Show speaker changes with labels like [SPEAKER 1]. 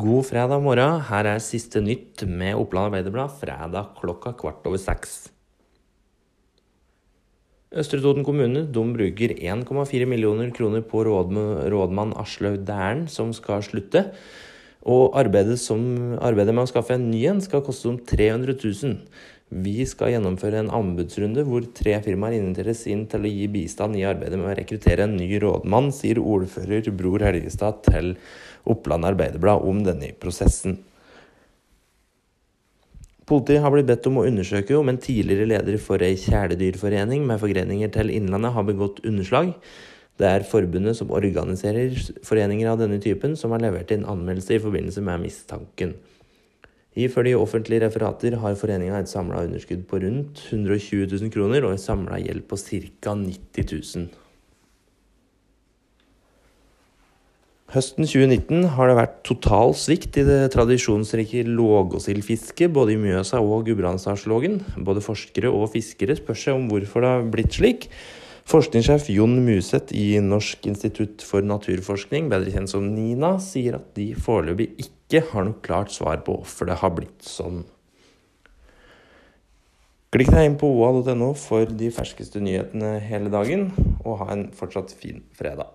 [SPEAKER 1] God fredag morgen. Her er siste nytt med Oppland Arbeiderblad fredag klokka kvart over seks. Østre Toten kommune de bruker 1,4 millioner kroner på rådmann Aslaug Dæren, som skal slutte. Og arbeidet, som, arbeidet med å skaffe en ny en skal koste om 300 000. Vi skal gjennomføre en anbudsrunde hvor tre firmaer inviteres inn til å gi bistand i arbeidet med å rekruttere en ny rådmann, sier ordfører Bror Helgestad til Oppland Arbeiderblad om denne prosessen. Politiet har blitt bedt om å undersøke om en tidligere leder for ei kjæledyrforening med forgreninger til Innlandet har begått underslag. Det er forbundet som organiserer foreninger av denne typen, som har levert inn anmeldelse i forbindelse med mistanken. Ifølge offentlige referater har foreninga et samla underskudd på rundt 120 000 kroner og en samla gjeld på ca. 90 000. Høsten 2019 har det vært total svikt i det tradisjonsrike lågåsildfisket både i Mjøsa og Gudbrandsdalslågen. Både forskere og fiskere spør seg om hvorfor det har blitt slik. Forskningssjef Jon Museth i Norsk institutt for naturforskning, bedre kjent som NINA, sier at de foreløpig ikke har noe klart svar på hvorfor det har blitt sånn. Klikk deg inn på oa.no for de ferskeste nyhetene hele dagen, og ha en fortsatt fin fredag.